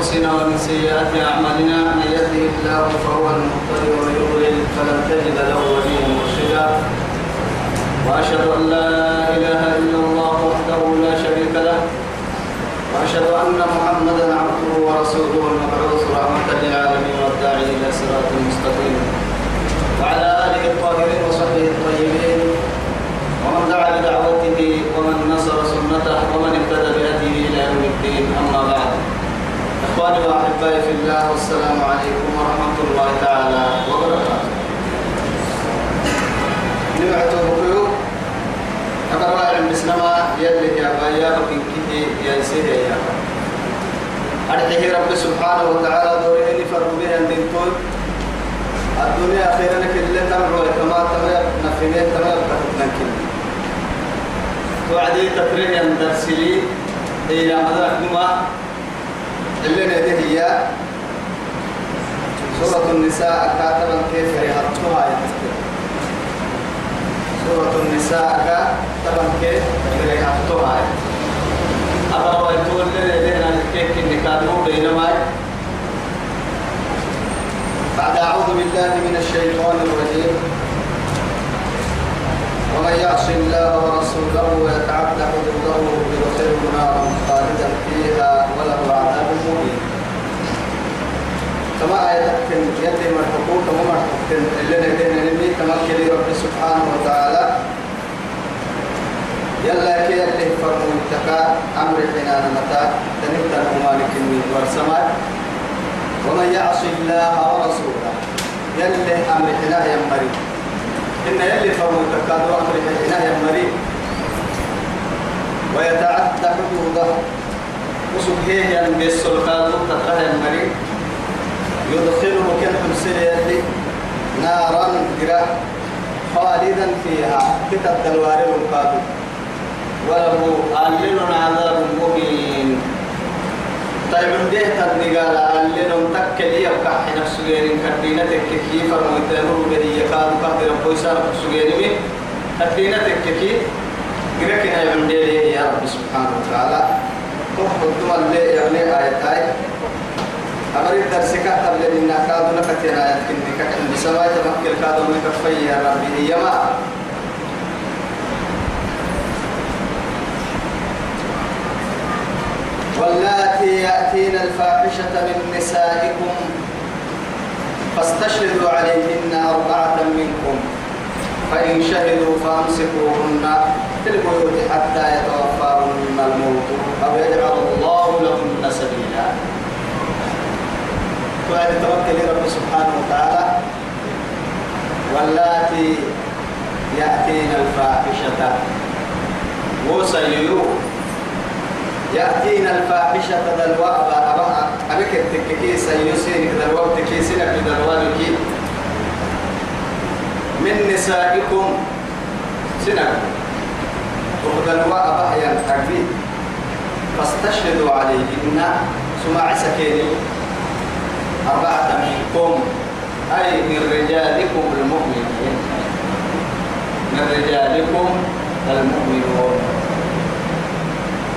أنفسنا ومن سيئات أعمالنا من يهده الله فهو المهتدي ومن يضلل فلن تجد له وليا مرشدا. وأشهد أن لا إله إلا الله وحده لا شريك له. وأشهد أن محمدا عبده ورسوله المبعوث رحمة للعالمين والداعي إلى صراط مستقيم. وعلى آله الطاهرين وصحبه الطيبين. ومن دعا بدعوته ومن نصر سنته ومن اهتدى بهديه إلى يوم الدين. أما بعد. إخواني وأحبائي في الله والسلام عليكم ورحمة الله تعالى وبركاته. نبعته بقيو أقرأ علم بسنما يلي يا بايا بكين كيه يا سيدي يا أرحيه رب سبحانه وتعالى دوري فرق بها الدين الدنيا أخيرا كل تمر كما تمر نفينين تمر كتبنا كل توعدي تفرين يندرسلي هي مدرك نما اللي نده هي سورة النساء كاتبا كيف يهتها سورة النساء كاتبا كيف يهتها أبا ويتول لنا الكيك النكادو بينما. بعد أعوذ بالله من الشيطان الرجيم. ومن يعص الله ورسوله ويتعد حدوده يدخله نارا خالدا فيها وله عذاب مهين كما آية يدي من حقوق كما حقوق اللي ندينا نمي كما كلي رب سبحانه وتعالى. يلا كي يلي فرمو اتقى أمر حنان متى؟ تنبت المالك من ورسمات ومن يعص الله ورسوله. يلي أمر حناه يمري إن يلي فرمو تكادو أمر حناه يمري ويتعدى حدوده. وسبحيه ينبي السلطان تقاه يمري يدخله كن سنة يلي نارا جرا خالدا فيها. كتب دلواري القادم وله أهل عذاب مهين طيب ده تنقال أهل تكل يبقى نفس غير كدينتك كيف المتنور به يكاد قهر ربو يسار سغير من كدينتك كي غيرك يعمل يا رب سبحانه وتعالى. تحب الدول لي يعني آيات آيات أمر الدرس كتب لنا كادو نكتنا يتكني كتن بسماء تمكن كادو نكفي يا ربي. يما واللاتي يأتين الفاحشة من نسائكم فاستشهدوا عليهن أربعة منكم. فإن شهدوا فأمسكوهن في البيوت حتى يتوفاهن الموت أو يجعل الله لهن سبيلا وعد توكل رب سبحانه وتعالى واللاتي يأتين الفاحشة؟ وسيئوا يأتين الفاحشة دلوا أبا أبيك التككي سيسين دلوا تكيسين في دلوا من نسائكم سنة؟ وقدلوا أبا ينتقي فاستشهدوا عليهن. سمع سكيني أربعة منكم أي من رجالكم المؤمنين. من رجالكم المؤمنون.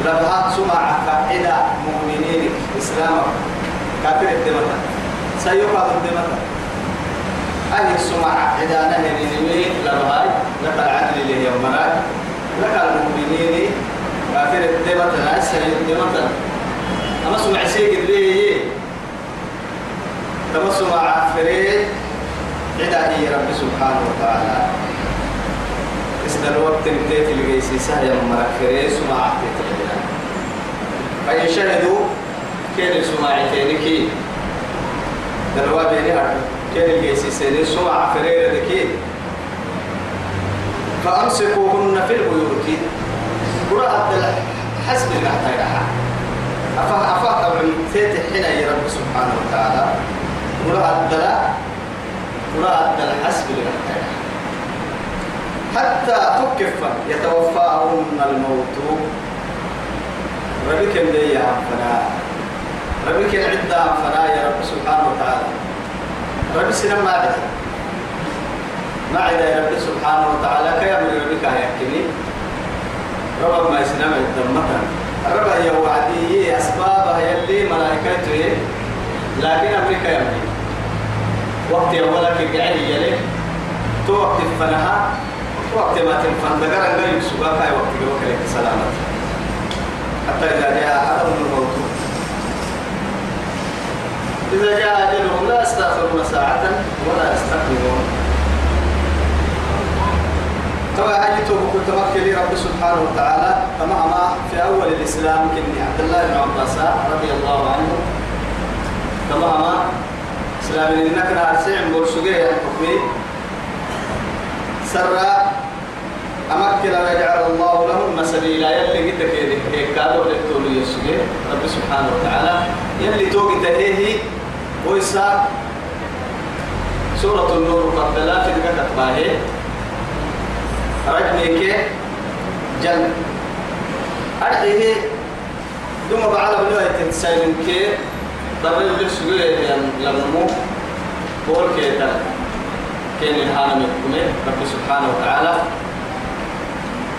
لبها سمع قاعدة مؤمنين إسلام. كافر الدمتا سيقع الدمتا أهل سمع عدانا هنيني لبهاي لك العدل اللي يوم مراك لك المؤمنين كافر الدمتا سيد الدمتا أما سمع سيد اللي تما سمع فريد عدائي رب سبحانه وتعالى. إسنا الوقت نبتيت الجيسي سهيا مرك فريد سمع عدائي فإن شهدوا كين سماعتين كي. دلوا بينها كين الجيسي سيدي سمع فريرة كي. فأمسكوهن في البيوت. قرأت حسب المحتاج أفا أفا طبعا تيت حين يا رب سبحانه وتعالى. قرأت دلا قرأت دلا حسب حتى تكف يتوفاهن الموت. ربك اللي يا فنا ربك العدة فنا يا رب سبحانه وتعالى. رب سنة ما عدا ما عدا يا رب سبحانه وتعالى. كيا من ربك يحكمي رب ما يسنم الدمتا رب هي وعدي أسبابها يلي ملائكة بتوي لكن أمريكا يمني وقت أولا كجعل يلي تو وقت فنها وقت ما تنفن. دقر أنجا يسوقا كاي وقت جوك لك سلامة حتى إذا جاء أحدهم الموت. إذا جاء أجلهم لا يستأخرون ساعة ولا يستقدمون. طبعا أجيته كنت مكلي رب سبحانه وتعالى. كما أما في أول الإسلام كني عبد الله بن عباس رضي الله عنه. كما أما إسلام إنك نارسي عن برسوغي حكمي سرى أمكن ويجعل الله لهم سبيلا يلي قد كيدي هيك كادو للتولي يسوغي رب سبحانه وتعالى يلي توقي تهيه ويسا سورة النور قد لا تدقى كتباهي رجمك جن أرحيه دوما بعد بلوه تنسايلن كي ضرب بالسجود لنمو بول كي تل كين الهانا من رب سبحانه وتعالى.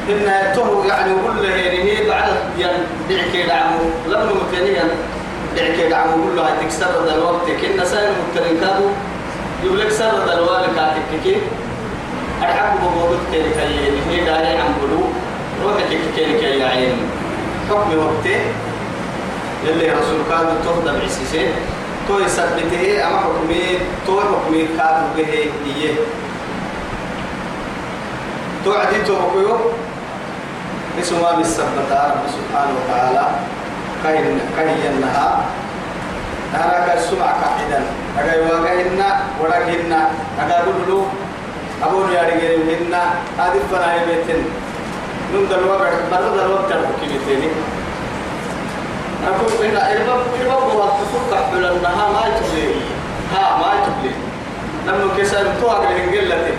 إن تو يعني كل هي بعد يعني دعك دعمو. لم متنيا دعك دعمو. كل هاي تكسر ذا الوقت كنا سائر يقول لك سر ذا الوقت كاتك أرحب بموضوع كي كي هي داري عم بلو. روح كي كي كي عين حكم وقته. يلي رسول كان تهدى بعسيسين تو يثبته أما حكمي تو حكمي كان به إيه. تو عدي تو بقيو اسمه بالسبتة رب سبحانه وتعالى. كاين كاين لها نراك السمع كحدا أجا يواجهنا ورقهنا أجا قلوا أبون يا رجال هنا هذه فراي بيتن نم دلوا بعد مرة دلوا تربكي بيتني أقول إن إرباب إرباب هو تفك حول النها ما يتبلي ها ما يتبلي لما كسر تو أقول إنجلتي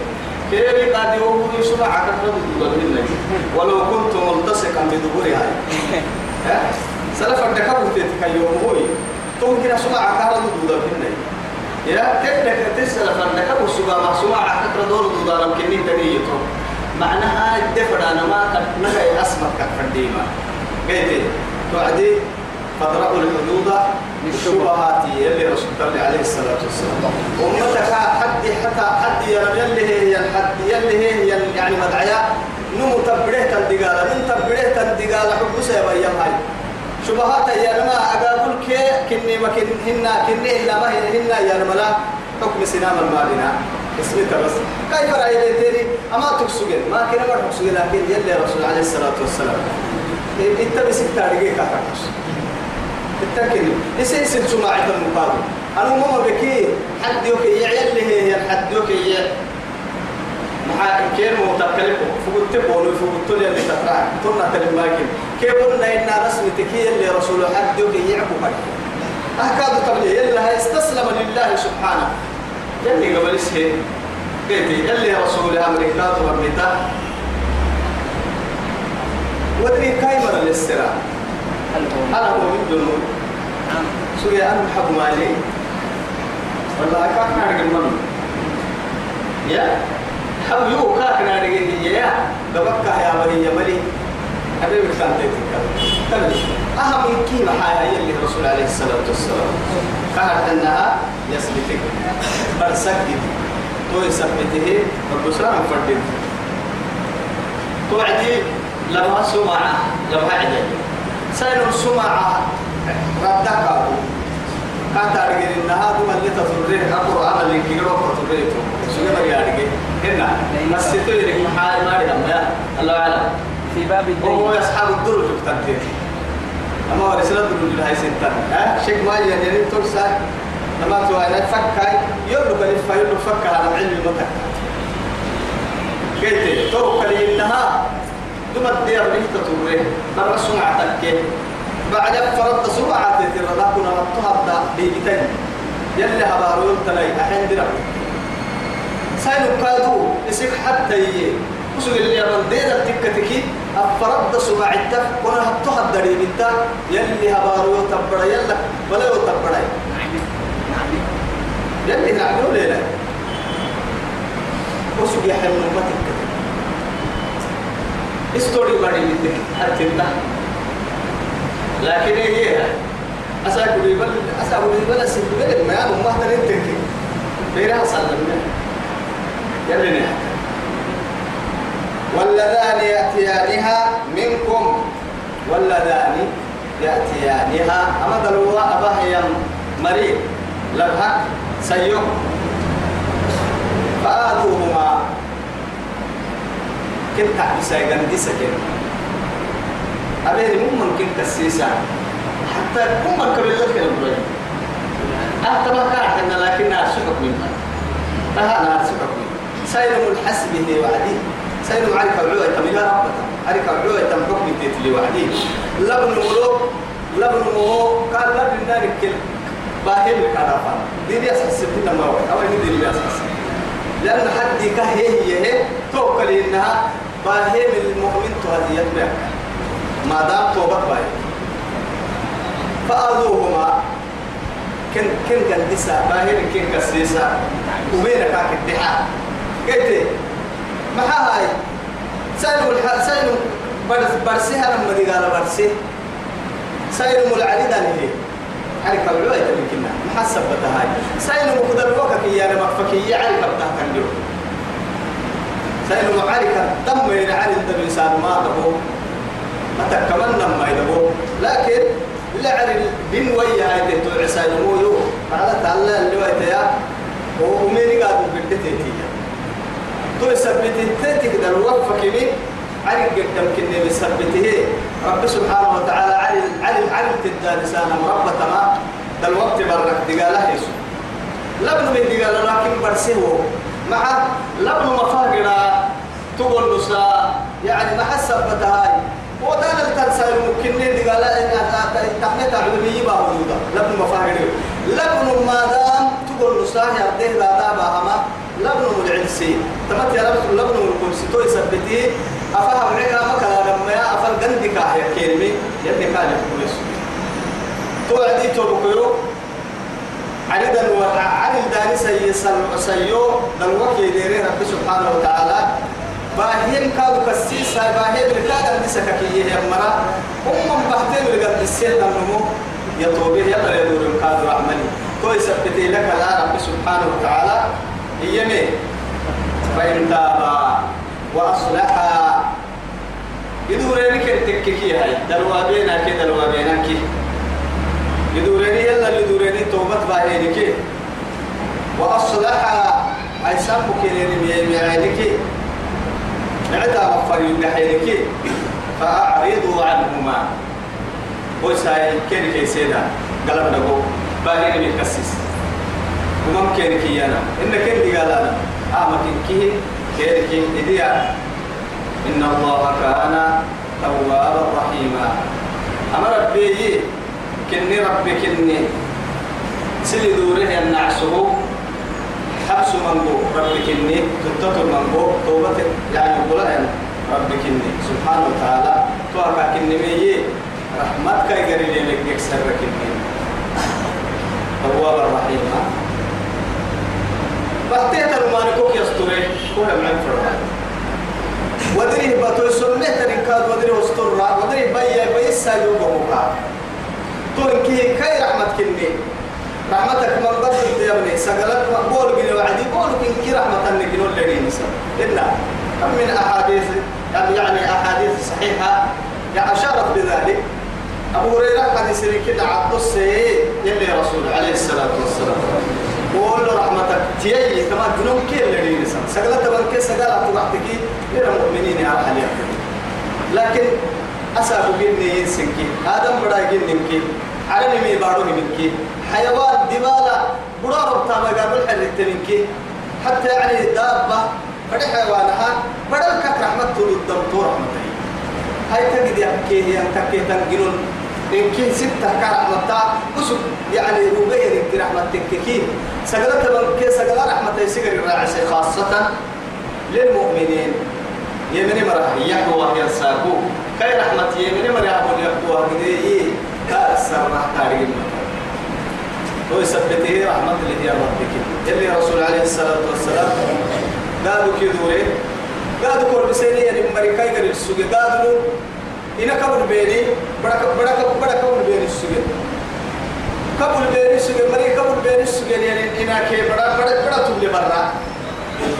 كيف قد يوم يسمع عقد بدو ولو كنت ملتصقا بدبر هاي سلف الدكاب تتكيم هوي تو كنا سمع عقد بدو يا تسأل فنك أبو سبا ما سمع عقد دور دارم كنين تنيته معناها الدفر أنا ما قد نجي أسمك كفرديما قلت توعدي فاضربوا الحدود بالشبهات يلي رسول الله عليه الصلاة والسلام. أمتك حد حتى حد يلي هي الحد يلي هي يعني مدعيا نمو تبريه تندقال من تبريه تندقال حب سيبا يمهي شبهات يا نما أقابل كي كني ما كن هنا كني إلا ما هنا يا نما لا. حكم سنام المالنا اسمك بس. كيف رأي تيري؟ أما تكسجن ما كنا ما لكن يلي رسول عليه الصلاة والسلام. إنت بس تاريخ التكني لسه يصير سماعة المقابل أنا ماما بكي حد يوكي يعيل لي هي حد يوكي يعيل محاكم كير مو تكلم فقلت بولو فقلت لي اللي تنا تلم ماكين كيف قلنا إن رسم تكي اللي رسول حد يوكي يعبو هاي أهكاد تبلي. يلا استسلم لله سبحانه. يلي قبل اسهي قلت يلي رسول أمريكا ومتا ودري كايمر الاستراحة أنا هو من دون سوري أنا محب مالي. والله كاك نارك المن يا؟ حب يو كاك نارك يا. دبكة يا بني يا ملي أبي بكتان تيتك؟ تبلي أهم كيما حياة يلي الرسول عليه الصلاة والسلام؟ قالت أنها يسلتك برسكت تو يسبته ربسان فردين توعدي لما سمع. لما عدل سين السمعة ردك كانت أرجع إنها دوما تفرر القرآن اللي كيرو تفرر سوى ما يارجع هنا. بس تقولي محال ما يا الله أعلم في باب هو الدين يصحاب الدرج بتنتهي. أما هو رسالة الدرج هاي ستة. ها؟ شيخ ما يعني ترسل لما تو أنا فكر يقول لك يقول لك فكر على علم المتك قلت توكل إنها ثم الدير تطوره مرة سمعتك بعد فرد سمعة تتردى كنا نطهر بيجتن يلي هبارو يلتلي أحين درب. سايلو كادو يسيك حتى يي وسوق اللي يمن دير التكتكي أفرد سمعتك كنا نطهر دريب انت يلي هبارو يتبرا يلا ولا يتبرا يلي نعملوا ليلة. وسوق يحن نمتك ستوري باري لتك أتنا لكن هي؟ أسأل يقول أسأقول لي بلا سيد بلا ما يعلم ما هذا نتكي بيرها سلمنا يلي واللذان يأتيانها منكم. واللذان يأتيانها. أما دلوا أباه يم مريض لبها سيوم فآتوهما. كن تعبسا يغندي سكن أبيه ممكن كسيسا حتى كم مركب لك البري حتى ما كان لكن أرسلك منها فهذا أرسلك منها سيرم الحسب هي وعدي. سيرم عليك العوة تميلا ربك. عليك العوة تم حكم تتلي وعدي لبن ملوك لبن مهو قال لبن نارك كل باهم الكرافة دي دي أساس سبتنا ما هو أو دي دي أساس لأن حد كهيه هي توكل إنها باهم المؤمن تهدي يتبعك ما دام توبت باي. فأذوهما. كن كن قدسا باهم كن كسيسا وبينك كاك الدحاء قلت ما هاي؟ سينو الح سينو برس برسها لما دي قال برسه سينو العلي ده ليه حركة العوية تمكننا محسب بتهاي سينو مقدر وقك يا أنا مكفكية علي كبتها كان اليوم سينو معارك دم من علي الدم إنسان ما دبو ما تكملنا ما يدبو لكن لعن بن ويا هاي تهتو عسى مو يو على تعالى اللي ويتيا وميري قاعد بدتي تو يثبت تتك در وقفك مين علي قدام كني بثبته رب سبحانه وتعالى علي علي علي تدار لسان رب تمام دل وقت برك دقالة يسو لبن من دقالة لكن برسيه مع لبن مفاقرة. تقول نسا يعني ما حسب هاي. ودان التنسى ممكن دقاله إن تحمت علمي باوجودا لبن مفاقرة لبن ما دام تقول نسا يرده لا دابا هما لبن العلسي تمت يا رب لبن القدس تو يثبتي. أفهم عيها مكلا لما يا أفل قندك يا كلمة. يدي كان يقول تو عدي تو بكيرو عدد عدد داني سي سيو دل وكي ديري رب سبحانه وتعالى. باهين كادو كسيسا باهين ركادا نسككي يا مرا. هم بحتين لقد السيد النمو يطوبيه يلا يدور الكادو عملي تو يثبتي لك لا رب سبحانه وتعالى. يمي فإن تابا وأصلحا يدوريني كتككي هاي. دلوا بينا كي دلوا بينا كي. يدوريني يلا يدوريني توبت باهيني كي. وأصلحا أي سامو كيريني ميامي عيني كي. نعتا مغفر يدحيني كي فأعرضوا عنهما. ويساي كيري كي سيدا؟ قلب نقو باهيني ميكسس وممكن كي أنا؟ إنك أنت قال أنا؟ آمك كي كيرك إديا إن الله كان توابا رحيما. أما ربي كني ربي كني. سلي دوره النعسه حبس منبو ربي كني تتتر منبو توبة يعني قلها ربي كني سبحانه وتعالى توقع كني ميي رحمتك يقري لك يكسر كني. توابا رحيما بحتيت المالكوك يستوري هو معك فرمان ودري باتو سنة تنكاد ودري وستر ودري بيا بيسا يوبا تو انكي كاي رحمة كني. رحمتك من بدل يا ابني. سقلت بول بني وعدي بول كنكي رحمة انك نقول لدي نسا إلا. كم من أحاديث يعني أحاديث صحيحة. يعني أشارت بذلك. أبو هريرة حديث كده عبد السيد يلي رسول عليه الصلاة والسلام. قول رحمتك تيجي كما جنوب كيل اللي نسا سقلت كيس سقلت تبعتك غير المؤمنين يا رحل لكن أسافو جني ينسنكي آدم بڑا جننكي عربي مي بارو منكي. حيوان دبالة بڑا ربطا ما قابل حرقت منكي حتى يعني دابة بڑا حيوانها بڑا الكك رحمة تولد دم تو رحمتي هاي تجد يحكي هي تكي إن كي ستة كرحمة أسب يعني ربيع إنك رحمة تككي سجلت من كي سجل رحمة يسجل الراعي خاصة للمؤمنين. يمني مرة يحوى ينساكو كي رحمة يمني مرة يحوى كده كأسر راح تاريخ هو يثبته رحمة الله يا ربك. اللي رسول عليه الصلاة والسلام قالوا كذوري قالوا كل بسيني يعني مريكاي قال السوق. قالوا إنا كبر بيني بڑا بڑا بڑا كبر بيني السوق. قبل بين السجن مري قبل بين السجن يعني إنا كي بڑا بڑا بڑا تبلي برا.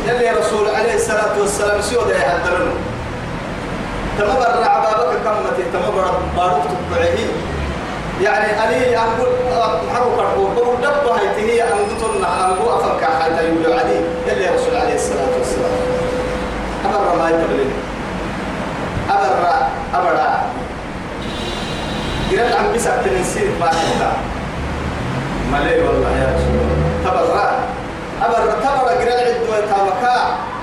يلي رسول عليه الصلاة والسلام سيودا يهدرنه تما برا عبابك كمتي تما برا باروك تبعيه يعني أني أقول محرو كربو بقول دب هاي تهي أنقطنا أنقو أفكا حتى يقول عدي يلي رسول عليه الصلاة والسلام. أمر ما يتبلين أمر أمر قرأت عن بس التنسير باكتا ملي والله يا رسول الله. تبرع أمر تبرع قرأت عدو يتابكا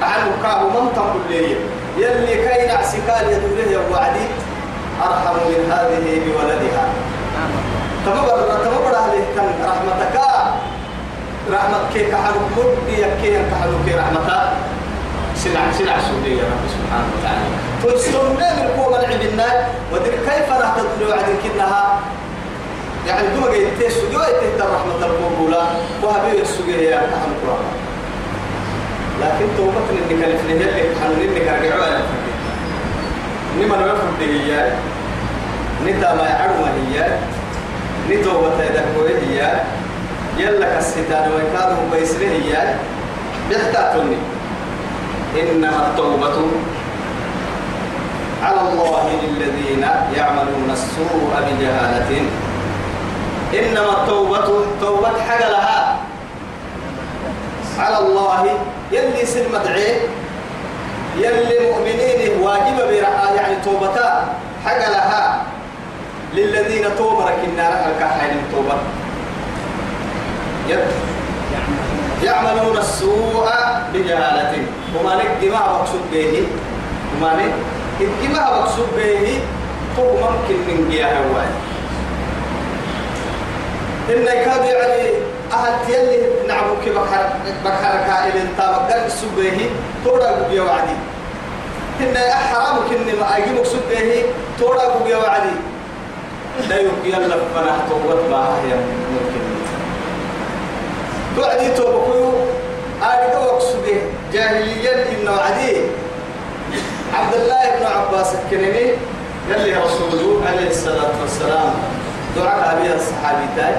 عنه كاه من تنقل لي يلي كاين عسكال يدوله يا وعدي. أرحم من هذه بولدها. تمبر تمبر أهل كان رحمتك. رحمتك كحلو مدي يكي كحلو كي رحمتك سلع سلع سورية رب سبحانه وتعالى. تنسون من القوة العبنا ودر كيف راح تدلو عدن كنها يعني دوما جاي تيسو جوا تهدى رحمة القبولة وهبي السوق هي كحلو كرامة لكن توبتنا إنك الفنية اللي كحلو إنك رجعوا أنا نما نوفر هي. نتا ما يعرض هي. نتوبة يدكوه هي يلا كالستان ويكادهم بيسره هي بيحتاجوني إنما التوبة على الله للذين يعملون السوء بجهالة إنما التوبة توبة حاجة لها على الله يلي سن مدعي يلي مؤمنين واجب برعاية يعني توبتا حاجة لها للذين توبرك النار الكحين توبة. يعملون السوء بجهالة. وما نك ما مقصود به. وما نك ما مقصود به. هو ممكن من جهة هواي. إن كاد يعني أهل يلي نعبك بكر بكر كائل تابقر السبه تورا بيا وعدي. إن حرام كن ما أجي مقصود به. تورا بيا وعدي. لا يبقي الله فنح توبت ما هي ممكن. توعدي توبكو أريد أقصد جاهليا إنه عدي. عبد الله بن عباس الكريمي قال لي رسوله عليه الصلاة والسلام. دعاء أبي الصحابي تاي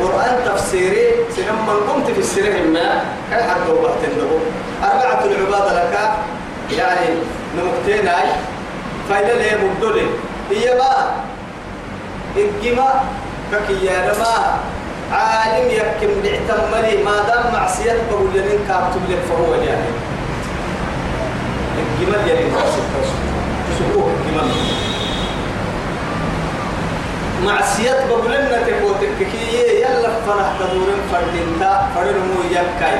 قرآن تفسيري سنما قمت في السيره ما كان حتى وقت النبو أربعة العبادة لك. يعني نمكتين هاي. فإذا ليه مبدولي هي ما الجماع ككيانا ما عالم يكم بعتملي ما دام معصية بقول لنين كابتب لك فهو يعني الجمال يعني تسبوه الجمال معصية. بقول لنا تقوتك كي يلا فرح تدورين فردينتا فرنمو يكاي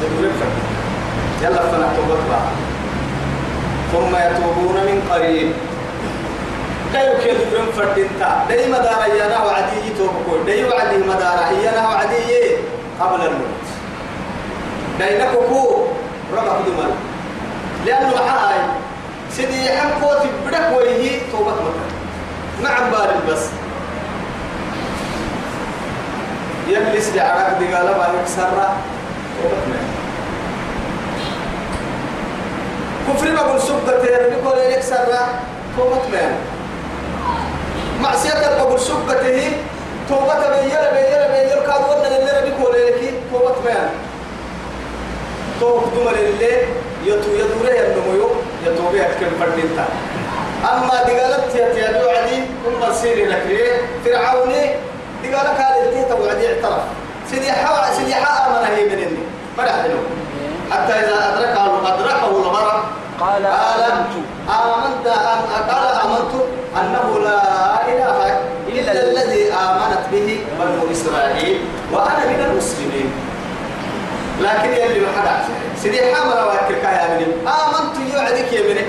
تدورين فردين يلا فرح تقوت ثم يتوبون من قريب. لا يمكن يوم فردينتا داي مدارا يانا وعدي يتوبكو داي وعدي مدارا يانا وعدي قبل الموت. داي نكوكو ربع دمال لأنه معاي سيدي حقوتي بدك ويه توبة مكة. نعم بارد بس يجلس لعراك دي قال ما يكسر. توبة مكة كفر بقول سبة بيقول يكسر. توبة مكة معصية بقول سبته توبة بيلا بيلا بيلا كاد ولا اللي ربي كول لك توبة ما توب دمر اللي يتو يدوره ينمو يتوبة يحكم فردينتا أما دقالت يتيادو عدي هم سيري لك فرعوني دقالك هذا اللي تبو عدي اعترف. سيدي حوا سيدي حا آمن هي منني فرح له حتى إذا أدركه أدركه الغرق قال آمنت. آمنت قال آمنت أنه لا إله إلا الذي آمنت به بنو إسرائيل وأنا من المسلمين. لكن يلي ما حدا سيدي حامل واكل يا مني آمنت يوعدك يا مني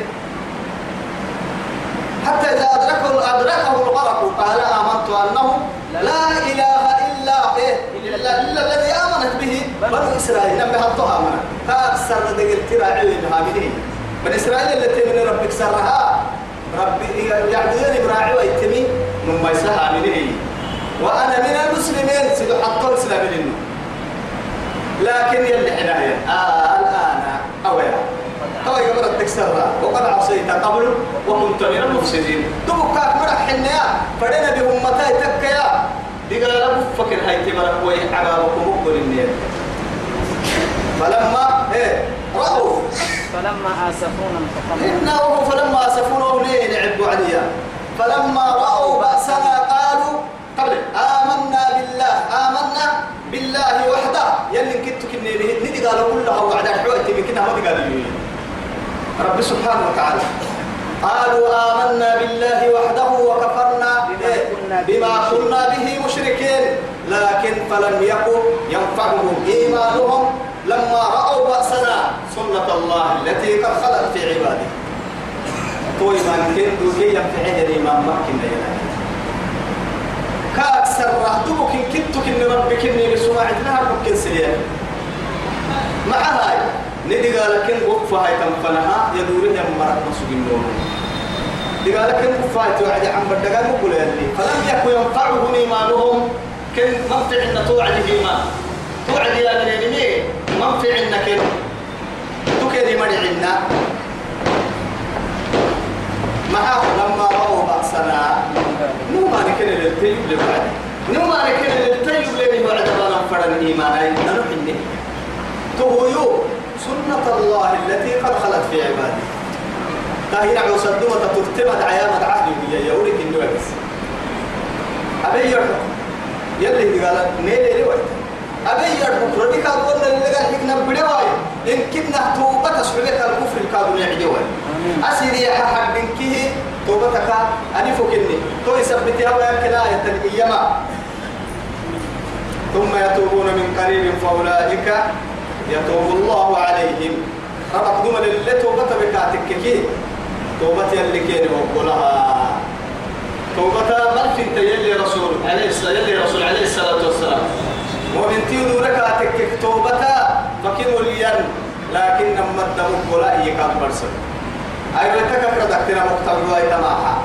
حتى إذا أدركه أدركه الغرق قال آمنت أنه لا إله إلا إيه إلا, الذي آمنت به بنو إسرائيل. نبي حطها آمنت فأكثر دقل تراعي هامنين من إسرائيل التي من ربك سرها. ربي يعبدون براعي ويتمي من ما يسها منه وأنا من المسلمين سيدو حطوا إسلام منه لكن يلي حنايا. آه الآن. أويا. تو يقبل تكسرها. وقد عصيت قبل وكنت من المفسدين. دبك كاك مرح حنيا فدنا بأمتي تكيا. دقال فكر هاي تبرك وي عبابكم مقبل النير فلما إيه رأوا فلما آسفونا انتقمنا. إنه فلما آسفونا ليه لعبوا عليها فلما رأوا بأسنا قالوا قبل آمنا بالله آمنا بالله وحده. يلي كنت كني ندي قالوا كلها وعد الحوائط بكنا ما قالوا رب سبحانه وتعالى. قالوا آمنا بالله وحده وكفرنا بما كنا به مشركين. لكن فلم يكن ينفعهم إيمانهم لما رأوا بأسنا سنة الله التي قد خلت في عباده. توي من كن دوكي ينفعه الإمام مكن يلا. كأكثر رهدوك إن كنت كن ربك إني لسماع لها ممكن سريع مع هاي ندي قال كن وقفة هاي تنفنها يدورين مرات مسوق النوم. دي قال كن وقفة هاي توعد عم بدقال مقول يلي. فلم يكن ينفعهم إيمانهم كن منفع إن توعد إيمان. توعد يا نيني منفع إن كن تكري مرعنا معه لما رأوا بأسنا. نوما نكن للتيب لبعد. نوما نكن للتيب لبعد. وعد بنا فرن إيمان نحن تهيو سنة الله التي قد خلت في عباده تاهي نعو صدوة ترتمد عيامة عهد بي يوريك النوكس أبي يرحب يلي قال نيلي لي وقت أبي يرحب رديك أقول اللي قال حكنا بدواي إن كنا توبة سببك الكفر الكادو يعجوه. أسيري يا حد بنكيه توبتك أني فكني تو يثبت يا ويا كلا يتنقيما ثم يتوبون من قريب فأولئك يتوب الله عليهم. ربك دوما اللي توبة بكاتك كي. توبة يلي كين وقولها. توبة من في انت يلي رسول عليه الصلاة يلي رسول عليه الصلاة والسلام ومن تيودو ركاتك توبة فكنوا لين لكن نما الدم ولا يكاد برسل أي رتك كردكتنا مقتل رواية معها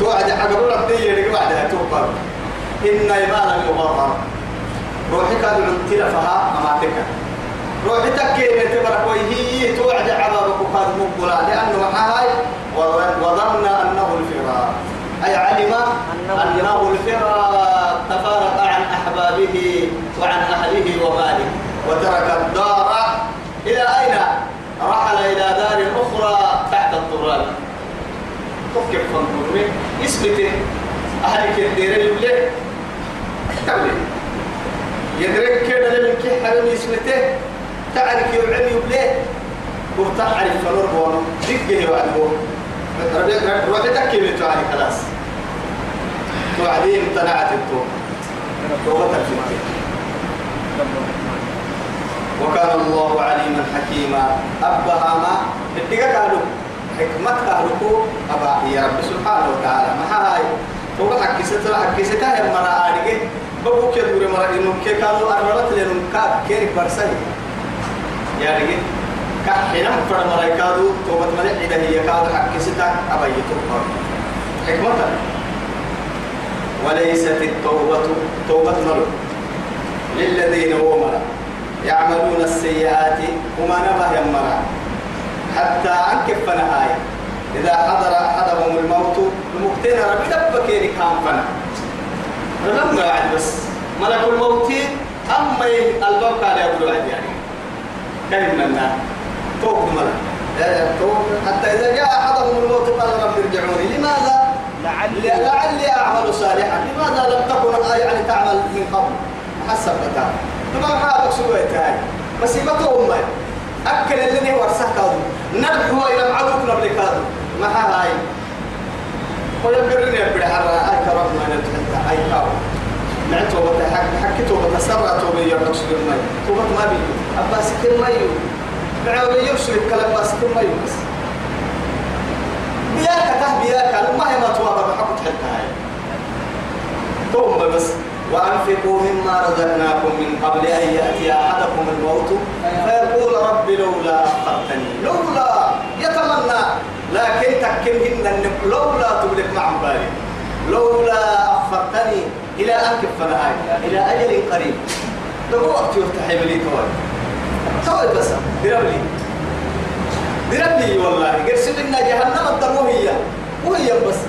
توعد عقبوا لك دي يلي بعدها توبة. إن إيمان المغرر روحي كاد عمتنا فها أماتك روحي تكي تبرك وهي توعد عبابك وقاد مقبلا. لأنه هاي وظن أنه الفراق أي علم أنه الفراق تفارق أحبابه وعن أهله وماله. وترك الدار إلى أين؟ رحل إلى دار أخرى تحت التراب تفكر فانظر اسمته أهلك الدير اللي تعمل يدرك كده لمن حلم اسمته تعرف يوعد يبليه وتعرف فلور بونو دقه وعدو روحي تكي تعالي خلاص. توعدين امتنعت التوبة الفتنة وكان الله عليما حكيما. أبها ما اتقى قالوا حكمت قالوا أبا يا رب سبحانه وتعالى. ما هاي؟ توبة حكيستها حكيستها يا مرا آرقه بقول كي دوري مرا إنهم كي كانوا أرمت لهم كاب كيرك برسل. يا رجل كحنا فرد مرا كادو توبة ملك إذا هي كادو حكيستها أبا يتوبة حكمتها وليست التوبة توبة ملك للذين مرا يعملون السيئات وما نبه يمرا حتى أنكف فنهاي إذا حضر أحدهم الموت المقتين ربي دبكيني كام فنا. لما قاعد بس. ملك الموت أما الباب قال يقول عاد يعني. كلمة لنا توب ملك. حتى إذا جاء أحدهم الموت قال رب ارجعوني. لماذا؟ لعلي لعلي أعمل صالحا. لماذا لم تكن يعني تعمل من قبل؟ حسب بتاع ما سويت هاي بس يبقى أمي. أكل اللي هو ورسه كادو نرحو إلى معدوك نبلي كادو ما هاي؟ ويبرني يبري حرا أي كرم ما نتحدى أي كاو نعتو بتا حك حكيتو بتا سرع تو بي يرقص المي تو بت ما بي أباس كل مايو بعو يوصل كلام باس كل مايو بس بياك ته بياك. ما هي ما توابا بحق تحدى هاي تو بس وأنفقوا مما رزقناكم من قبل أن يأتي أحدكم الموت. فيقول رب لولا أخرتني لولا يتمنى. لكن تكمهن لولا تبلغ مع بالي لولا أخرتني إلى أن كفنا إلى أجل قريب. ده وقت يفتح لي توي توي بس دربلي دربلي والله. قرسل لنا جهنم الدموية وهي. بس.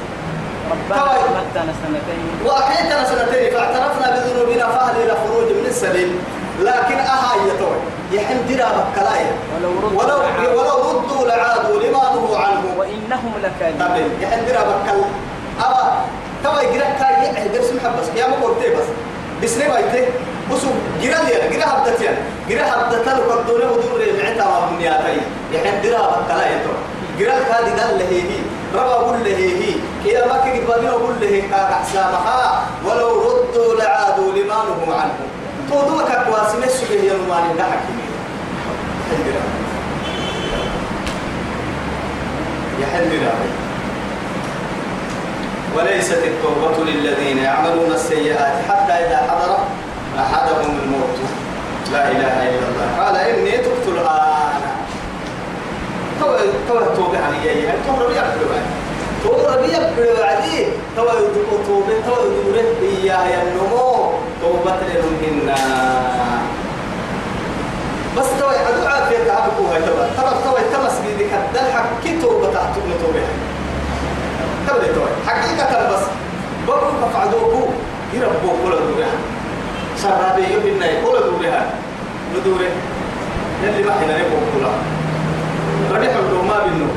ربنا سنتين. وأحيتنا سنتين. فاعترفنا بذنوبنا فهل إلى خروج من السبيل. لكن أها يتوي يحن درا بكلاية ولو ردوا ولو لعادوا. ولو ردوا لعادوا لما نهوا عنه. وإنهم لكاذبون. يحن درا بكل أبا توا يجرا كاي. يحن درس محبس. يا قلت بس. بسني بايته وسو جرا لي جرا هبدت يعني. جرا هبدت له قدونه ودور العتا ومنياتي يحن درا بكلاية تو جرا كادي دل له هي. ربا قول له هي. كيا ما كي قبلنا قول له كاك حسابها ولو ردوا لعادوا لما نهوا عنه. تودوا كقواسم السبه يا نوالي ده حكيمي حندرا يا حندرا وليست التوبة للذين يعملون السيئات حتى إذا حضر أحدهم الموت. لا إله إلا الله. قال إني تبت الآن. تو تو توبة عن جاي. هل تو ربي أبدو تو ربي أبدو عدي تو يدو توبة تو يدوره إياه النمو. توبة لنهن بس تو يعدو عافية تعبكو هاي تو ترى تو تمس بيدك الدل حكي توبة تحتوب توبة تبدي تو حقيقة بس. بقول كفعدوكو يربو كل دورها شرابي يبنى كل دورها ندوره يلي ما حنا نبغى كلها ربي حمدو ما بينو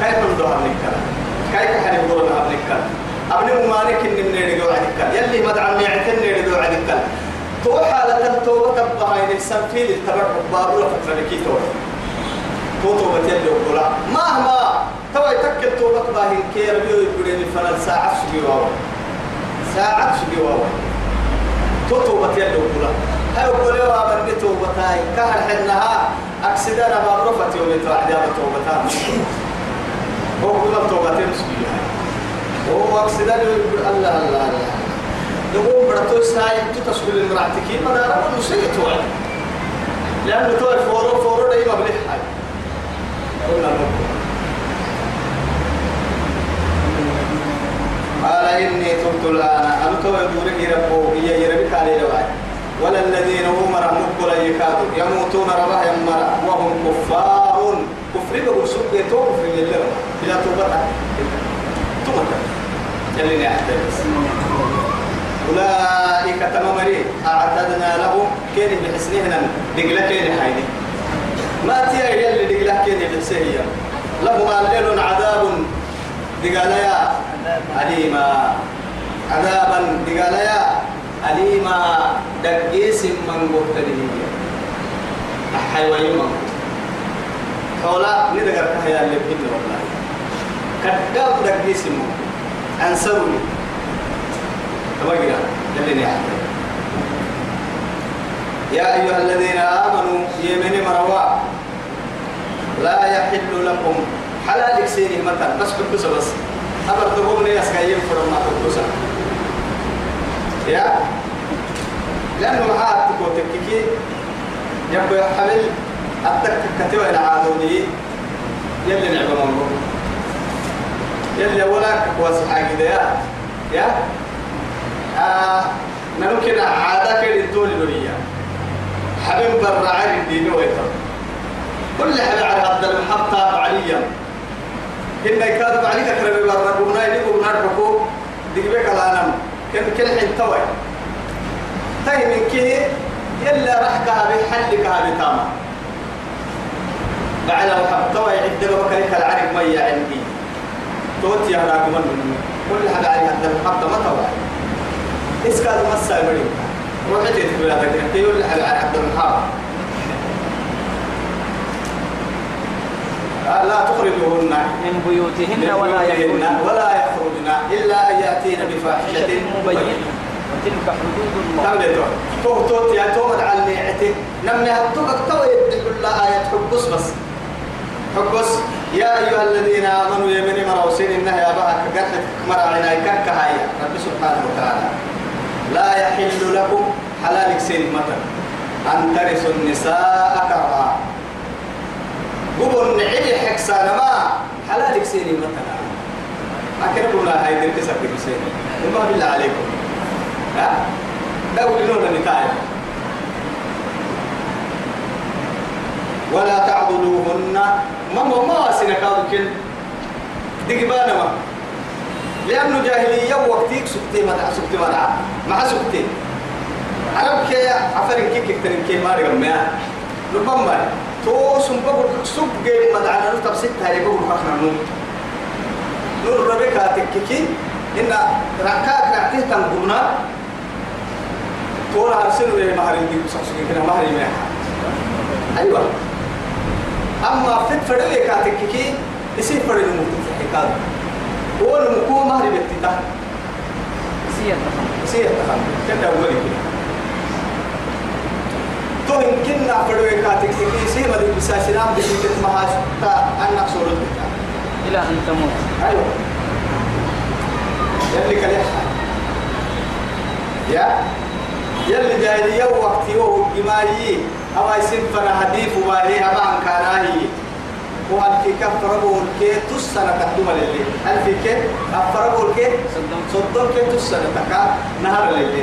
كيف حمدو هنكلا كيف حنا نقول هنكلا أبني مالك إن من نرجع عندك يلي مدعم يعتن نرجع عندك تو حالة التوبة تبقى هاي الإنسان في التبع بابولا فترة لكي توبة. تو توبة يلي وقولا مهما تو يتكل توبة باهي كير بيو يقولين فلان ساعة واوا ساعة سجي واوا تو توبة يلي وقولا هاي وقولا وابن توبة هاي كهر حنها أكسدنا ما رفت يوم يتوعد يا توبة هو كل توبة مسكين هو أكسدنا الله الله الله نقوم برتو ساي تتسول المراتكين ما دارا نسيت توعد. لأنه توعد فورو فورو دايما بلح هاي قلنا نقول قال إني تبت الآن أنا تو يدورك يربو هي يربك عليه لوعد ولا الذين هم مقبل يكادوا يموتون ربه يمرا وهم كفار كفر بقول سوق يتو كفر يلهم بلا توبة. توبة. يلي نحترس أولئك تمامري. أعتدنا لهم. كين بحسنهنا دقلة كين حيني؟ ما تيا يلي دقلة كين بحسنهي لهم الليل عذاب. دقاليا أليما. عذابا دقاليا أليما. دقيس من قبتني حيوان من حولا ندقر كهيا اللي بكنا والله. كداب دقيس من. أنصرني تبقى يلي نعم. يا أيها الذين آمنوا يمني مروا. لا يحل لكم حلالك سيني مثلا. بس كبسة بس. أبر تقوم لي أسكايم فرما كبسة يا؟ لأنه معاه تقول تككي. يبقى حمل أتك كتوى العادوني يلي نعبا منه يلي ولا كواسي حاجة يا يا؟ آه نمكن عادة كده الدول الدنيا حبيب برعان الدين ويتر كل حدا على هذا المحطة عليا. إن كادوا عليك كربي برقونا يلقوا نربكو دقبك العالم كن كل حين توي. تاي من كه يلا رحكها بحلكها بتاما بعد لو حبتوا يعد بكرك العرق مية عندي. توتي هذا من كل حدا على هذا المحطة ما توي. إسكال مسا يبري روحي تقول هذا كده تقول على عبد المحطة لا تخرجوهن من بيوتهن ولا يخرجن. ولا يخرجن إلا أن يأتين بفاحشة. مبينة وتلك حدود الله. تو تو يا تو على نعته نمني هتوك تو يدل الله آية حبس بس. حبس يا أيها الذين آمنوا يا من مروسين إنها يا بها كقرحة مرا عنايك كهاية رب سبحانه وتعالى. لا يحل لكم حلالك سين مثلا أن ترثوا النساء كرها. قبل نعيد حكسانا ما حلالك سيني مثلا. أكرم لا هاي درك سكر سيني. وما بالله عليكم. ها؟ دول لنا نتايا ولا تعضلوهن ما ما ما سنكاد كن. دقبانا ما لأنه جاهلية وقتيك سكتي مدع سكتي مدع مع سكتي. عرب كي عفرين كي كترين كي ماري غميا ربما تو سنبقر سب جيم مدع نرتب ستة هاي بقر خخنا نور نور ربك تككي إن ركاك ركيه تنقمنا تورا أرسلوا لي مهرين دي بسحسكي كنا مهرين ميحا أيوة أما فت فرد كاتككي يصير فرد الموت في حكاية هو المكو مهري بتتا سيئة يصير تخم كده أولي كده تو يمكن نعبدو كاتككي يصير مدي بساسلام بسيطة مهاش تا أنك سورة إلى أن تموت. أيوة يلي كليحة. يا يلي جاهلية وقتي وهو جماعي أما يسم فنا حديث وهي أما عن كاناهي وهل في كم فرقوا الكي تسنة تقدم للي. هل في كي أفرقوا الكي. صدام كي تسنة تكا نهار للي.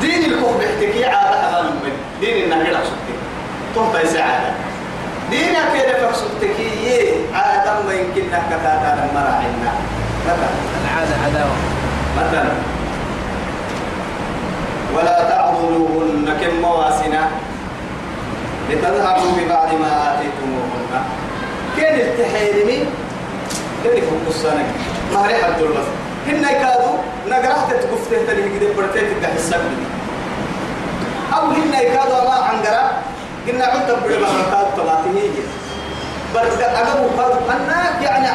دين الكوخ بيحتكي عادة حلال من دين النهر سبتي تهتا سعادة دينك كده فسبتكي عادة ما يمكن نكتاتا لما راعينا مثلا. العادة عداوة. مثلا. ولا تعضلوهن كم مواسنا لتذهبوا ببعض ما آتيتموهن. كان التحيرمي كان يفك السنة ما ريح الدول بس هن يكادوا نقرأت تقفته تلي كده برتين تدح السبب أو هن يكادوا ما عنقرأ قلنا عدت بلما كاد طلعتني برد أقبوا كادوا أنا يعني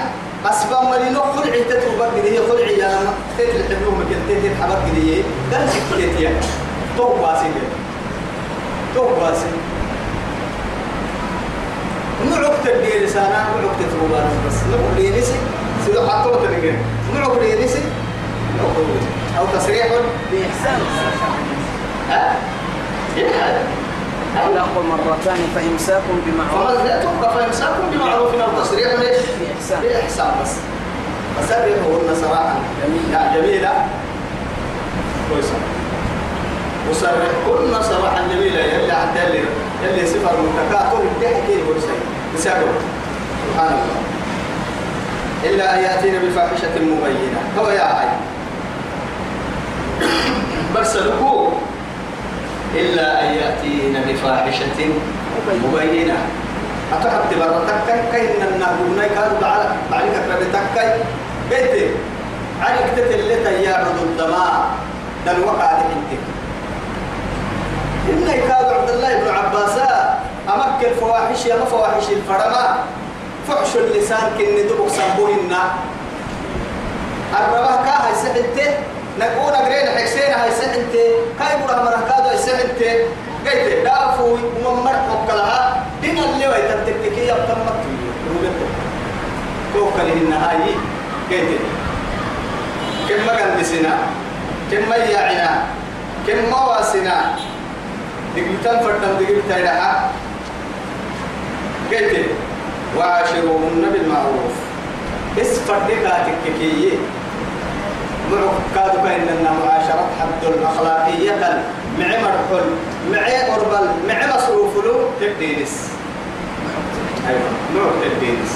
أسباب ملينو خلعي تتوبك هي خلعي يا لما تتل حبلهم كنت تتل حبك هي قال سكتت يا تو باسي تو باسي. نعك تبدي لسانا نعك تتوبان بس. نعك لينسي سيدو حطوه تنقل نعك لينسي أو تصريح بإحسان. ها؟ يحد الطلاق مرتان فإمساك بمعروف. فما لا تبقى فإمساكم بمعروف أو تصريح ليش؟ بإحسان. بإحسان بس. فسرحوهن صراحة. جميلة. جميلة. كويسة. وسرحوهن صراحة جميلة. يلي حتى يلي يلي صفر متكاتل تحكي ورسي بسبب سبحان الله. إلا أن يأتينا بفاحشة مبينة هو يا هاي برسلكوا إلا أن يأتينا بفاحشة مبينة. أتحب تبرر تكاي؟ كاين النهبونا كانوا بعد بعد كتر تكاي؟ بيتي. عليك تتلت يعرض الدماء. دل وقع انت إن كاد عبد الله بن عباس. أمك الفواحش يا فواحش الفرما. فحش اللسان كن دبك سنبوهن الرباه كا هاي سحنته نقول أجرين حسين هاي سحنته كاي برا مركادو هاي سحنته قلت دافوي وممر وكلها دين اللي وي تتككي يبتمت روبته توكل النهاية قلت كم بسنا كم يعنا كم ما واسنا دقيقتان فردم دقيقتان لها قلت وعاشروهن بالمعروف. اسفر لك تككيه معك كادوا بيننا معاشرة حد الأخلاقية. معمر حل معي أربل معي مصروف له تبدينس أيوة نوع تبدينس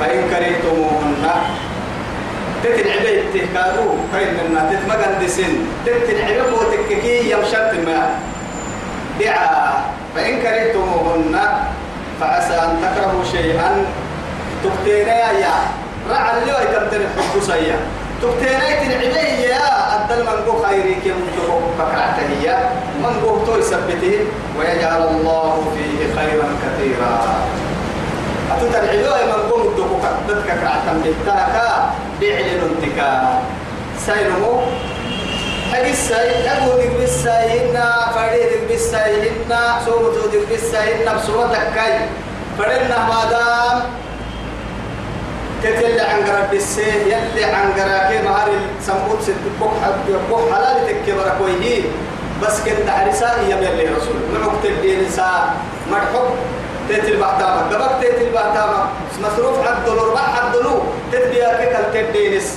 فإن كرهتموهن تتنعبي تهكادو فإننا تتمغن دسن تتنعبي وتككي يمشت ما دعا فإن كرهتموهن فعسى أن تكرهوا شيئا. تبتينا يا رعى اللي ويتمتن حب سيا تبتينا تنعبي يا أدل من قو خيري كم بكرعته هي من قو تو يثبته. ويجعل الله فيه خيرا كثيرا. أتتنعبي من قو مدقو كدتك كرعتا بيتاكا بيعلن انتكا سينمو حق الساي أبو ديك بالساي إنا فريد ديك بالساي إنا صوبتو ديك بالساي إنا بصورتك كاي فرنا مادام تتل عن قرب السيه يلي عن قراكي مهار سموت ست كوح كوح حلال تكبر كويه بس كنت عرسا هي يلي رسول معك تدين سا مرحب تتل بعتامك قبك تتل بعتامك مصروف عبد الربع عبد له تتبيا كتل تدينس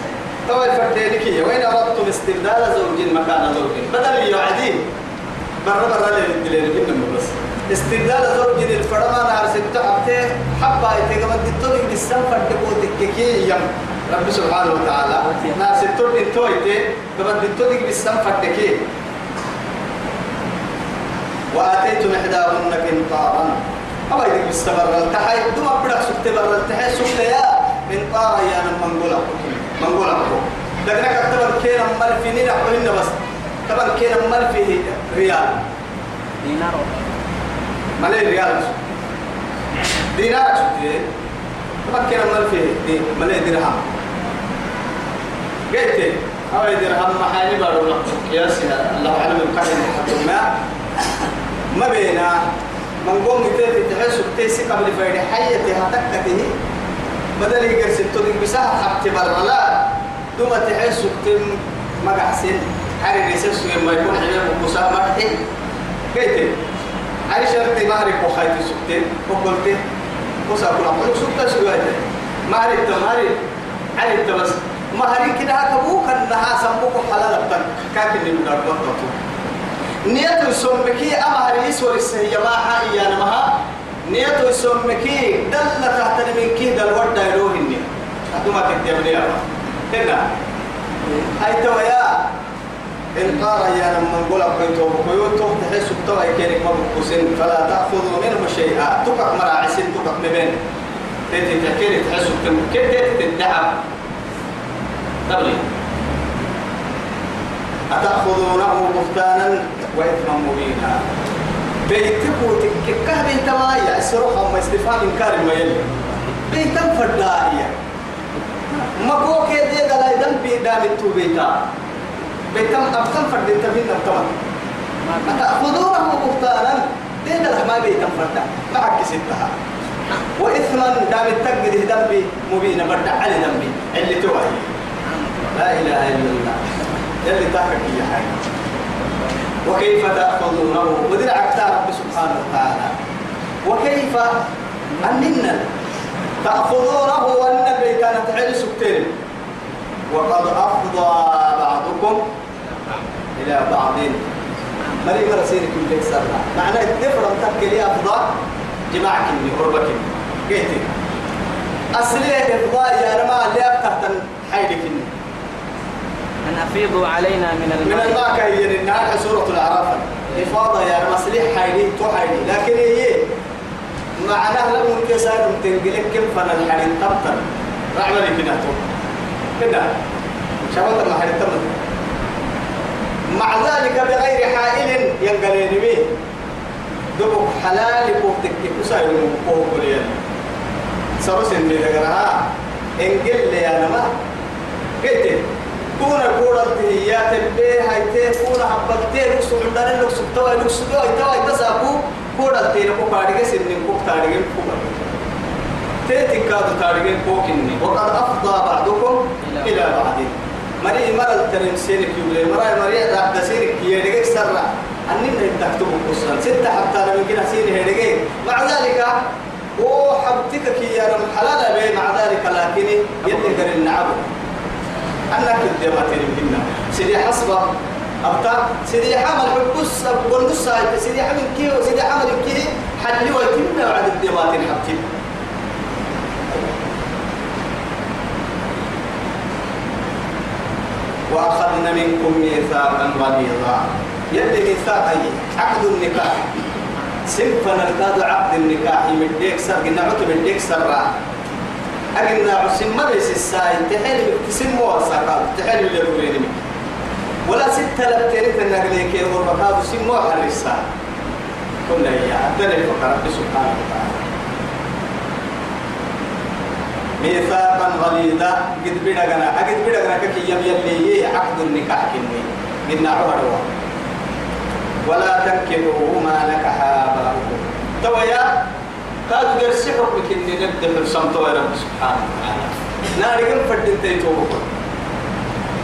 توي فردينك هي وإن أردتم استبدال زوج مكان زوج بدل يوعدين برا برا للدليل كنا بس. استبدال زوج الفرما نار ستة عبته حبا يتقبل الدكتور بالسام فردبوتك كي يم. رب سبحانه وتعالى. نار ستة الدكتور قبل الدكتور بالسام فردكي وآتيتم إحداهن قنطارا. أما يدك بالسبر التحي دوم أبدا سكت بر التحي سكت يا قنطارا يا منقولة منقولة لكنك أكتب كينا مال في نينا حولنا بس طبعا كينا مال فيه ريال. دينار. مال ريال؟ دينار. سكت طبعا كينا مال دي مال درهم. قلت أو درهم؟ محاني بارو سيدي الله أعلم حتى ما. ما بينا. من قوم تيت تحس تيسي قبل فايد حياتي هتكته بدل يقرس التوك بسها حبت برا. لا. دوما تحس تم مقحسن حري ريسس ما يكون حلم وقصا مرحي كيت حري شرط مهري وخايت سكتين وقلت قصا كل عمرك سكتا سويت مهري تمهري علي بس مهري كده كبوك انها سموك حلال بتن كاكن من الضغط نيته يسمكي أما هريس ورسه يما حائي أنا مها نيته يسمكي دل تحت من كي دل ورد يروه النية أدوما تكتب لي أما هنا هاي تويا قال يا لما نقول أبويتو بويوتو تحس بتوعي كينك ما بكوسين فلا تأخذوا منه شيئا. تكك مراعسين تكك مبين. تيتي تحكيني تحس بتم كيف تيتي تدعم تبلي أتأخذونه بهتانا وإثما مبينا. بيتكو تككه بيتما يأسرها ما استفهام إنكار ما يلي بيتم فردائية هو كده لا يدم بيدام التو بيتا. بيتم أبتم فرد تبين أبتم أتأخذونه بهتانا دين ما بيتم فردا معك ستها. وإثما دام التقد ذنبي مبينا برد. على ذنبي. اللي توهي لا إله إلا الله. يلي تحكي يا حي. وكيف تأخذونه؟ ودرع رب سبحانه وتعالى. وكيف أننا تأخذونه وأن البيتان تعالي سكتين وقد أفضى بعضكم إلى بعض. مري مرسينك من لك سرنا معنى الدفرم تحكي لي أفضى جماعك من قربك قلت أصلي إفضاء يا رمى اللي أبتهتن حيلك أن أفيضوا علينا من من الماء الماء كهي النهار سورة الأعراف. إفاضة يا حيلي تو حيلي. لكن هي معناه لم يمكن سار تنقلك كم فن الحديد تبتر رعمل كنا تو كنا شباب حديد تبتر مع ذلك بغير حائل ينقلين به. دبك حلال كوفتك كسا يوم كوف ليان سرس اللي لقراها انقل لي أنا ما قلت كونا كورا هي تبي هاي تي كونا حبتي لك سعودان لك سكتوا لك سكتوا توا تسابو كورا تي لك بارجع سنين كوك تارجع كوك تيتي كادو تارجع كوك إني وقد أفضى بعضكم إلى بعض مري مرة الترم سيرك يقول مرة مري ده سيرك يدقك سرع أننا نتكتب قصة ستة حتى لما كنا سيري هدقك مع ذلك هو حبتك كي يا رب حلال بي مع ذلك لكن نعبه أنا كنت ما تريمنا سيدي حسبة أبتا سيدي حمل حبس أقول نص هاي سيدي حمل كيو سيدي حمل كي حلي ويتمنا بعد الدمات الحبتين وأخذنا منكم ميثاقا غليظا. يلي ميثاق عقد النكاح. سنفنا الكاد عقد النكاح. يمديك سر قلنا عتب يمديك سر أجلنا عسم مريس الساي تحيل بتسم وساقات تحيل باليرورين ولا ستة لبتين تنقليك يا غربكاد سم وحرسا كل هي أدنى فقرة سبحانه وتعالى. ميثاقا غليظا. قد بدغنا قد بدغنا كي يم يلي عقد النكاح كني. قلنا عمر ولا تنكحوا ما نكح آباؤكم تويا قالوا درسي حكمك إني نبدأ الصمت يا رب سبحانه وتعالى. ناري كم فردين تيتوبكم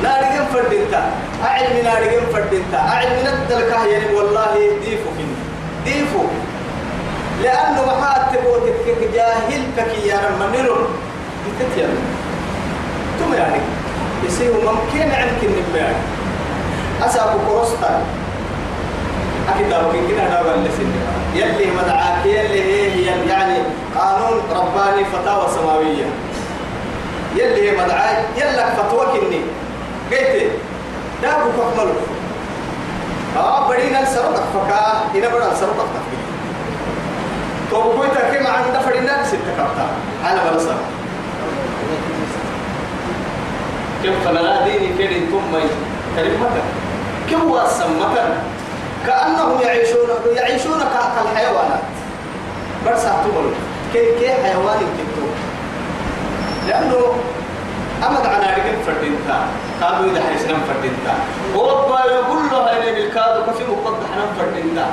ناري كم فردين تا. أعلم ناري كم فردين تا أعلم ندلك يعني والله ديفو فيني. ديفو. لأنه محات تبوتك جاهل كي يا رب. منيرون بتتيا ثم يعني يصير ممكن عنك النبي أسابو كروستا. أكيد أبوك كنا نقول لسنة يلي مدعاك يلي هي يعني قانون رباني فتاوى سماوية. يلي مدعاك يلك فتوى كني قلت دابو كحمل آه بدينا السرقة فكا هنا بدنا السرقة تفكير تو بقول تركي مع عند فرينا ستة أنا بلا سرقة كيف فلا ديني كده ثم كلمة كم واسمة كأنهم يعيشون يعيشون كالحيوانات. بس أعتبر كي كي حيوان كنتو لأنه أمد عنا رجل فردينتا قالوا إذا حيسنا فردينتا. وربا يقول له هاي بالكاد وكفي مقدح نم فردينتا.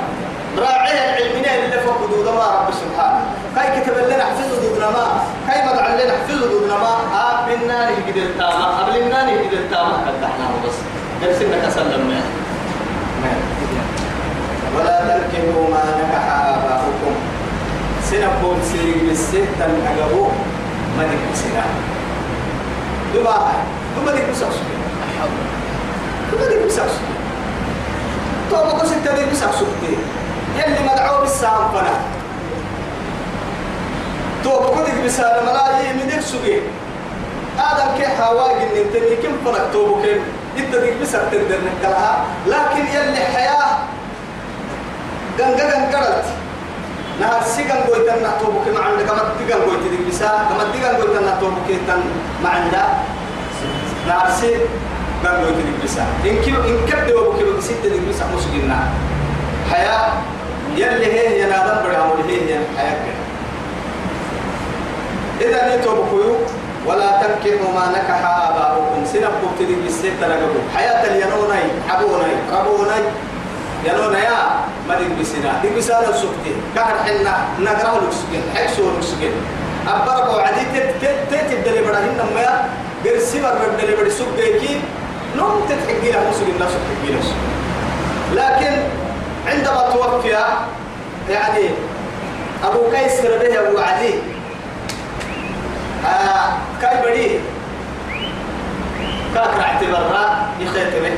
راعي العلمين اللي فوق حدود ما رب سبحانه. كاي كتب لنا حفظ حدودنا ما. كاي مدعى لنا حفظ حدودنا ما. آب النار يجد التامة قبل النار يجد التامة قدحنا بس. كسلم ما ولا تنكحوا ما نكح آباؤكم. سنبون سيري بالستة أجابوه ما بسنا دبا دبا ديك بسكس دبا ديك بسكس تو بقول ستة ديك بسكس يلي مدعو بالسام فنا تو بقول ديك بسالة ملاي من ديك سوقي. آدم كي حواجن انتني كم فنك تو بكم إنت ديك بسك تقدر نكلها لكن يلي حياة جنجا جنجرت نهار سيجان قويتن نحتوبك مع عندك كما تيجان قويت ديك بسا كما تيجان قويتن نحتوبك تن مع عندك نهار سي جان قويت ديك بسا إن كيو إن كبد وبك ست ديك بسا مسجنا حياة يلي هي ينادم برا ولي هي حياة إذا نتوبكوا ولا تنكحوا ما نكح آباؤكم. سنبكم تديك بالست لقبوا حياة الينوني عبوني ربوني. يلونا يا ما ديك بسنا ديك بسنا سكتي. كهر حنا نقرأ لك سكين حيث لك سكين أبرك وعدي تت تت تت بدل بدهن نما برسي بر بدل بدل سكيكي نوم تتحكي له مسلم نفسه تحكي له. لكن عندما توفي يعني أبو قيس به أبو عدي آه كاي بدي كاك اعتبرها يخيتمه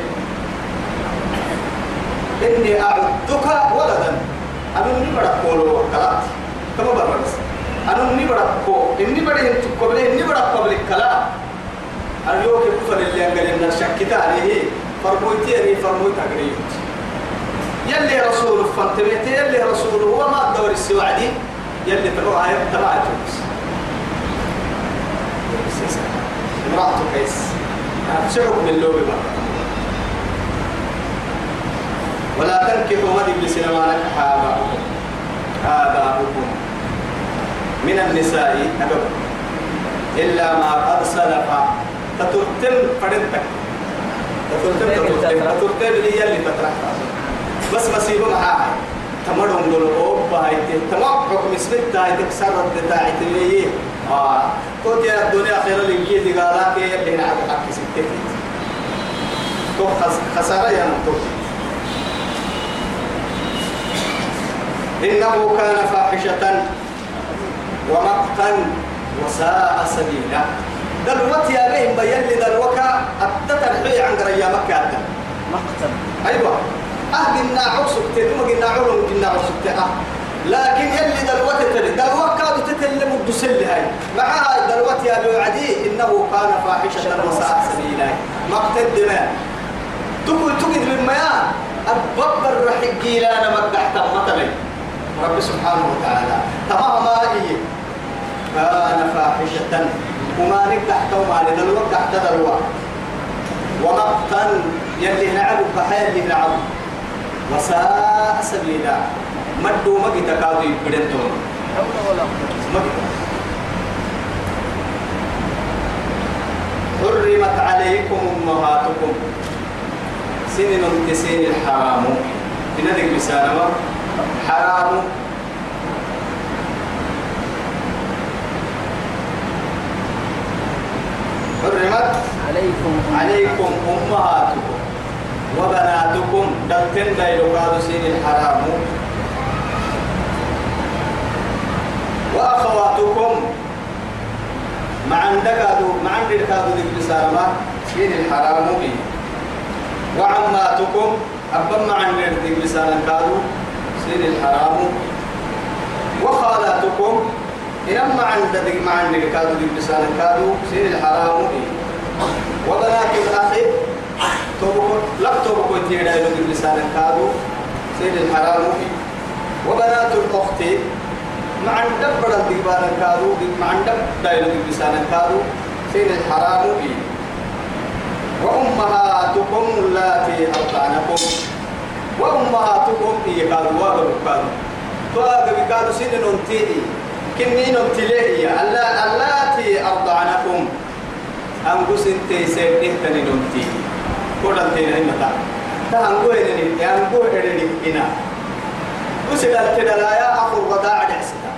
إني أعدك ولدا. أنا نبرك كولو كلات. كما برمس أنا نبرك كو إني بدي أنت قبل إني بدك قبل اليوم كفر اللي أنقل إن شكت عليه فرمويتي يعني فرمويت أقريوت يلي رسول فانتبهت يلي رسول هو ما الدور السوعدي يلي تروح هاي تبعت امرأة كيس. شعب من مرة ولا تنكحوا ما دي بسنا ما نكح آباؤكم من النساء أبب إلا ما قد سلف تترتم فردتك تترتم تترتم تترتم لي اللي تطرح بس مصيبة معاها تمرهم دول أوبا هايتي تمام حكم اسمت هايتي كسرت بتاعتي ليه آه كنت يا الدنيا خير اللي دي قالك اللي على حق ستة تو خسارة يا نطوك إنه كان فاحشة ومقتا وساء سبيلا دلوت يا بهم بين لي دلوكا التترحي عن قرية مكة مقتل. أيوة. أه قلنا عقسك تدوم قلنا علم قلنا عقسك أه. لكن يلي دلوت تلي كادوا تتلم الدسل هاي. معها دلوت يا بوعدي إنه كان فاحشة وساء سبيلا مقت الدماء تقول تقول من مياه. أبقى الرحيق جيلانا مقدحت مثلا رب سبحانه وتعالى. تمام ما هي كان فاحشة. وما نقع وما ندلوا تحت دلوا ومقتا يلي نعب اللي نعب وساء سبيلا. مدو مجد كادو مجد حرمت عليكم أمهاتكم. سنن تسين الحرام. بندق بسالمة حرام. حرمت عليكم عليكم أمهاتكم وبناتكم. دلتن دايلو قادو سين الحرام. وأخواتكم. مع عندك مع عندك هذا ذكر سالمة سين الحرام بي وعماتكم. أبا مع عندك ذكر سالمة سين الحرام وخالاتكم. إنما عندك مع عندك كادو ذكر سالمة كادو سين الحرام وبنات الأخ توبكو لا توبكو تيدا يلو لسان كادو سيد الحرام وبنات الأخت مع دبر الدبان كادو مع دب دايلو لسان كادو سيد الحرام وأمهاتكم اللاتي أرضعنكم. وأمهاتكم هي كادو واغلو كادو. تواغلو كادو سيد ننتيني كني ننتليه اللاتي أرضعنكم. أنقص انت سيبته تاني نمتي كل انتين هاي متى تهنقو هنني يانقو هنني هنا وسيد التدلايا أخو الرضاعة جحسدا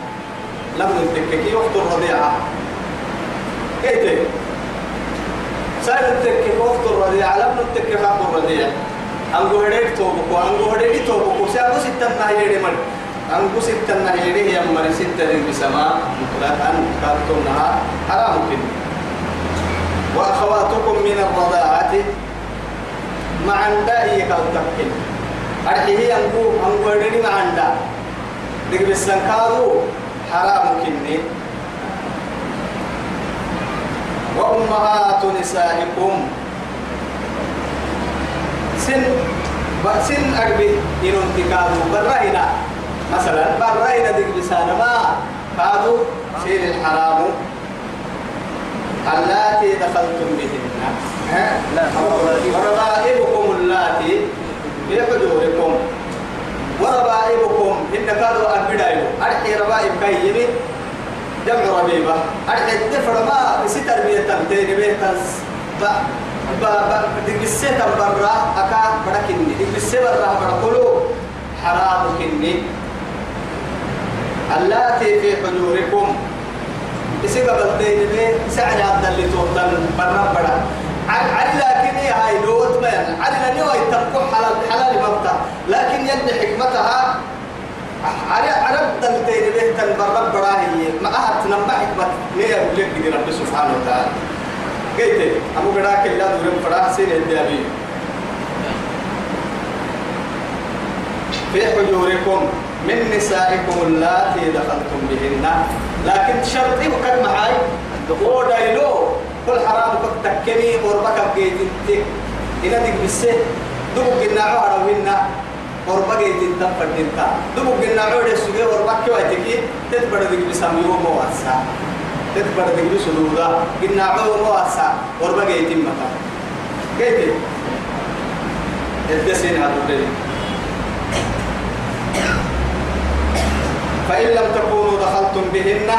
لم نتككي وقت الرضيعة. كيف سائل التككي وقت الرضيعة لم نتككي وقت الرضيعة أنقو هنني توبكو أنقو هنني توبكو. سيأنقو ستة نهي يدي مرد أنقو ستة نهي يدي هي مري ستة بسماء مطلقا كارتونها حرام كني وأخواتكم من الرضاعة مع عندائي كالتكين أرحيه أنكو أنكو أرحيه مع عندا دك بسنكادو حرام كني وأمهات نسائكم سن سن أربي إنو انتكادو برهنا مثلا برهنا دك بسانا ما كادو سير الحرام. اللاتي دخلتم بهن. لا. وربائبكم اللاتي في حجوركم وربائبكم إن كانوا أبدايو أرحي ربائب كيمي جمع ربيبة. أرحي الدفر ما بسي تربية تنتين بيتنس ب ب ب دقسي تنبرا أكا بدكني دقسي برا بدكلو حرام كني. اللاتي في حجوركم. بسي قبل تين بي سعني عبد اللي توتن برا. على لكن هاي لوت من على لأنه يتركوا حلال حلال مبتا لكن يد حكمتها على عرب دلتين به تن برا برا هي. ما أهت نما حكمة ليه لك رب سبحانه وتعالى. قلت أبو قراك الله دورم فرا سين أبي. في حجوركم. من نسائكم اللاتي دخلتم بهن. لكن شرطي وكان معاي. هو دايلو. كل حرام تكني وربك جيت انت إن ديك بسه. دبوا جنا عارا وينا وربك جيت انت فردينتا دبوا جنا عارا سجى وربك كوا تكي تتبر ديك بسام يوم مواسا تتبر ديك بسلودا جنا عارا مواسا وربك جيت مكا. جيت الدسين هذا فإن لم تكونوا دخلتم بهن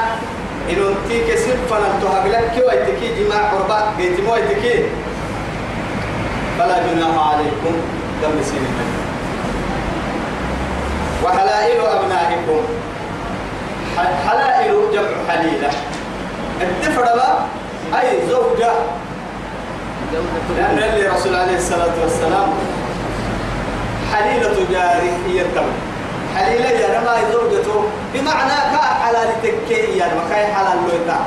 إن أنتيك سفنا تهجلك كي ويتكي جماع قرباء قيت مو ويتكي. فلا جناح عليكم دم سين وحلائل أبنائكم. حلائل جمع حليلة. الدفر أي زوجة. لأن اللي رسول عليه الصلاة والسلام حليلة جاري هي التمر حليلة يا رما زوجته بمعنى كا حلال تكي يا رما كاي حلال لويتا.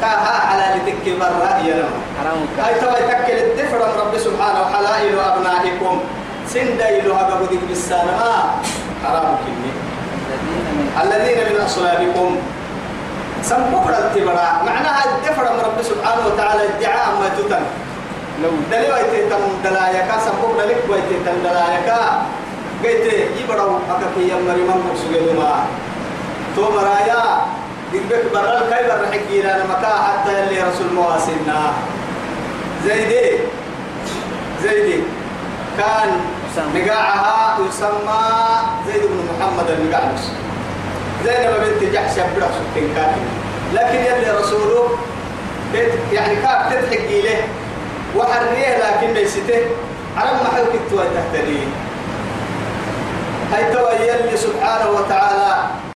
كا ها حلال تكي برا يا رما حرام كاي تبا تكل الدفر رب سبحانه وحلائل أبنائكم. سنديل هذا بدك بالسلامة حرام كني الذين من من أصلابكم سمكوا التبرع. معناها الدفر من رب سبحانه وتعالى ادعاء ما تتم لو. دليل ويتم دلايكا سمكوا دليل ويتم دلايكا قلت يبرو أكاكي يمري من مقصود ما تو مرايا دقبك برا الكاي برا حقينا مكا حتى اللي رسول مواسينا زيدي زيدي كان. نقاعها يسمى زيد بن محمد النقاعش زينب بنت جحش يبرع سكين كان لكن يلي رسوله يعني كاب تضحك له وحريه لكن ليسته على ما حيوك تهتدي هاي توا يلي سبحانه وتعالى